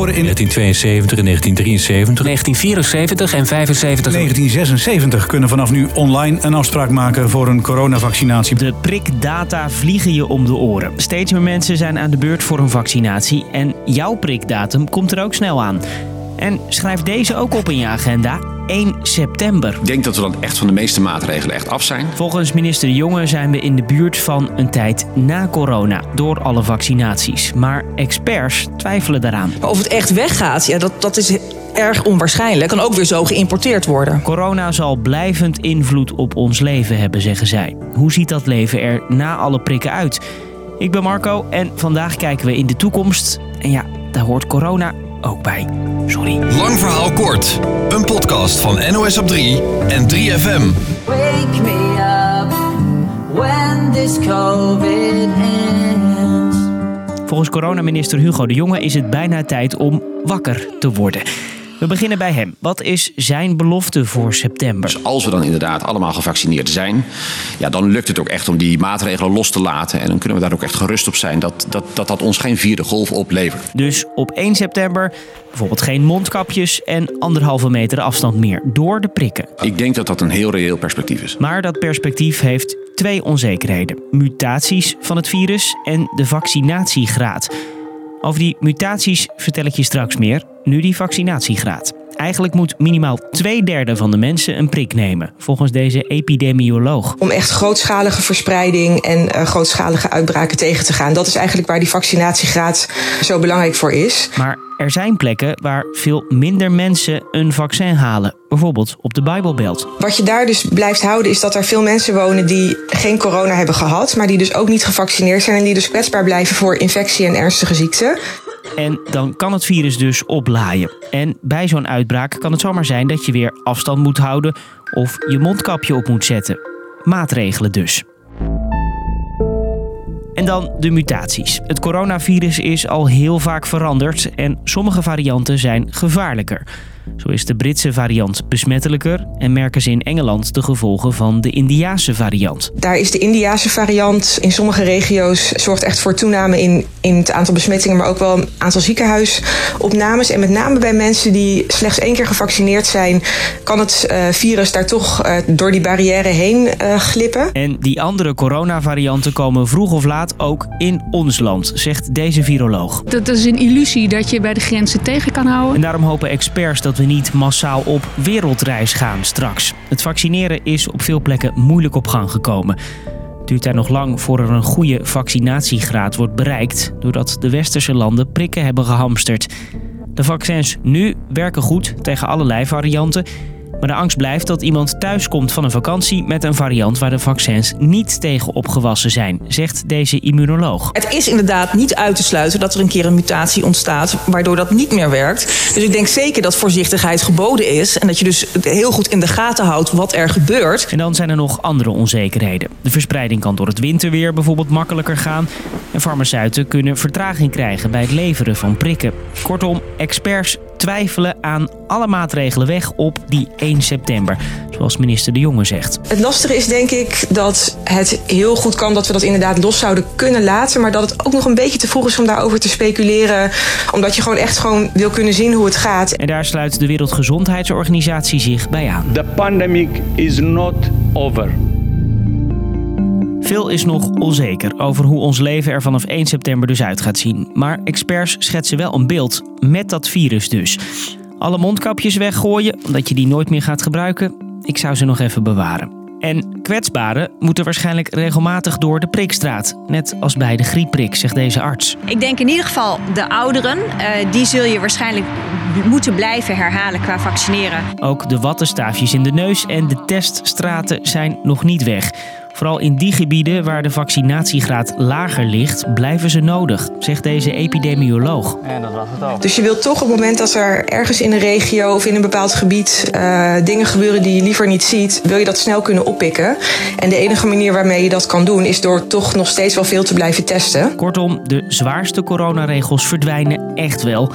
geboren in 1972 en 1973. 1974 en 75. 1976 kunnen vanaf nu online een afspraak maken voor een coronavaccinatie. De prikdata vliegen je om de oren. Steeds meer mensen zijn aan de beurt voor een vaccinatie. En jouw prikdatum komt er ook snel aan. En schrijf deze ook op in je agenda. 1 september. Ik denk dat we dan echt van de meeste maatregelen echt af zijn. Volgens minister De Jonge zijn we in de buurt van een tijd na corona door alle vaccinaties. Maar experts twijfelen daaraan. Of het echt weggaat, ja, dat, dat is erg onwaarschijnlijk. Kan ook weer zo geïmporteerd worden. Corona zal blijvend invloed op ons leven hebben, zeggen zij. Hoe ziet dat leven er na alle prikken uit? Ik ben Marco en vandaag kijken we in de toekomst. En ja, daar hoort corona ook bij. Sorry. Lang verhaal kort. Een podcast van NOS op 3 en 3FM. Wake me up when this COVID ends. Volgens coronaminister Hugo de Jonge is het bijna tijd om wakker te worden. We beginnen bij hem. Wat is zijn belofte voor september? Dus als we dan inderdaad allemaal gevaccineerd zijn, ja, dan lukt het ook echt om die maatregelen los te laten. En dan kunnen we daar ook echt gerust op zijn dat dat, dat, dat ons geen vierde golf oplevert. Dus op 1 september bijvoorbeeld geen mondkapjes en anderhalve meter afstand meer door de prikken. Ik denk dat dat een heel reëel perspectief is. Maar dat perspectief heeft twee onzekerheden: mutaties van het virus en de vaccinatiegraad. Over die mutaties vertel ik je straks meer, nu die vaccinatiegraad. Eigenlijk moet minimaal twee derde van de mensen een prik nemen, volgens deze epidemioloog. Om echt grootschalige verspreiding en uh, grootschalige uitbraken tegen te gaan. Dat is eigenlijk waar die vaccinatiegraad zo belangrijk voor is. Maar er zijn plekken waar veel minder mensen een vaccin halen, bijvoorbeeld op de Bijbelbelt. Wat je daar dus blijft houden is dat er veel mensen wonen die geen corona hebben gehad, maar die dus ook niet gevaccineerd zijn en die dus kwetsbaar blijven voor infectie en ernstige ziekten. En dan kan het virus dus oplaaien. En bij zo'n uitbraak kan het zomaar zijn dat je weer afstand moet houden of je mondkapje op moet zetten. Maatregelen dus. En dan de mutaties. Het coronavirus is al heel vaak veranderd en sommige varianten zijn gevaarlijker. Zo is de Britse variant besmettelijker en merken ze in Engeland de gevolgen van de Indiase variant. Daar is de Indiase variant in sommige regio's zorgt echt voor toename in, in het aantal besmettingen, maar ook wel een aantal ziekenhuisopnames. En met name bij mensen die slechts één keer gevaccineerd zijn, kan het uh, virus daar toch uh, door die barrière heen uh, glippen. En die andere coronavarianten komen vroeg of laat ook in ons land, zegt deze viroloog. Dat is een illusie dat je bij de grenzen tegen kan houden. En daarom hopen experts dat we niet massaal op wereldreis gaan straks. Het vaccineren is op veel plekken moeilijk op gang gekomen. Het duurt er nog lang voor er een goede vaccinatiegraad wordt bereikt, doordat de westerse landen prikken hebben gehamsterd. De vaccins nu werken goed tegen allerlei varianten. Maar de angst blijft dat iemand thuiskomt van een vakantie met een variant waar de vaccins niet tegen opgewassen zijn, zegt deze immunoloog. Het is inderdaad niet uit te sluiten dat er een keer een mutatie ontstaat waardoor dat niet meer werkt. Dus ik denk zeker dat voorzichtigheid geboden is en dat je dus heel goed in de gaten houdt wat er gebeurt. En dan zijn er nog andere onzekerheden. De verspreiding kan door het winterweer bijvoorbeeld makkelijker gaan en farmaceuten kunnen vertraging krijgen bij het leveren van prikken. Kortom, experts twijfelen aan alle maatregelen weg op die 1 september, zoals minister De Jonge zegt. Het lastige is denk ik dat het heel goed kan dat we dat inderdaad los zouden kunnen laten, maar dat het ook nog een beetje te vroeg is om daarover te speculeren, omdat je gewoon echt gewoon wil kunnen zien hoe het gaat. En daar sluit de Wereldgezondheidsorganisatie zich bij aan. The pandemic is not over. Veel is nog onzeker over hoe ons leven er vanaf 1 september dus uit gaat zien. Maar experts schetsen wel een beeld met dat virus dus. Alle mondkapjes weggooien, omdat je die nooit meer gaat gebruiken. Ik zou ze nog even bewaren. En kwetsbaren moeten waarschijnlijk regelmatig door de prikstraat. Net als bij de griepprik, zegt deze arts. Ik denk in ieder geval de ouderen. Uh, die zul je waarschijnlijk moeten blijven herhalen qua vaccineren. Ook de wattenstaafjes in de neus en de teststraten zijn nog niet weg. Vooral in die gebieden waar de vaccinatiegraad lager ligt, blijven ze nodig, zegt deze epidemioloog. En dat was het al. Dus je wilt toch op het moment dat er ergens in een regio of in een bepaald gebied uh, dingen gebeuren die je liever niet ziet, wil je dat snel kunnen oppikken. En de enige manier waarmee je dat kan doen is door toch nog steeds wel veel te blijven testen. Kortom, de zwaarste coronaregels verdwijnen echt wel.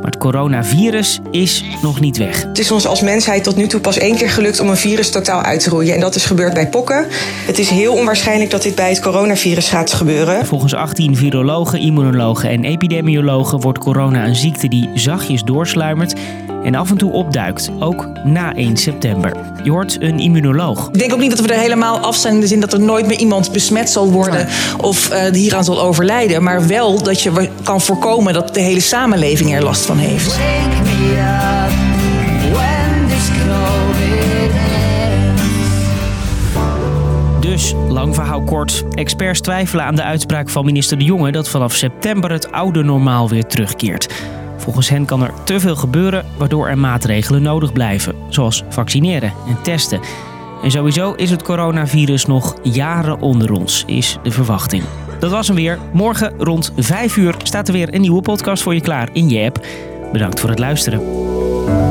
Maar het coronavirus is nog niet weg. Het is ons als mensheid tot nu toe pas één keer gelukt om een virus totaal uit te roeien. En dat is gebeurd bij pokken. Het is heel onwaarschijnlijk dat dit bij het coronavirus gaat gebeuren. Volgens 18 virologen, immunologen en epidemiologen wordt corona een ziekte die zachtjes doorsluimert en af en toe opduikt, ook na 1 september. Je hoort een immunoloog. Ik denk ook niet dat we er helemaal af zijn in de zin dat er nooit meer iemand besmet zal worden of uh, hieraan zal overlijden. Maar wel dat je kan voorkomen dat de hele samenleving er last van heeft. Dus, lang verhaal kort. Experts twijfelen aan de uitspraak van minister De Jonge dat vanaf september het oude normaal weer terugkeert. Volgens hen kan er te veel gebeuren waardoor er maatregelen nodig blijven, zoals vaccineren en testen. En sowieso is het coronavirus nog jaren onder ons, is de verwachting. Dat was hem weer. Morgen rond 5 uur staat er weer een nieuwe podcast voor je klaar in je app. Bedankt voor het luisteren.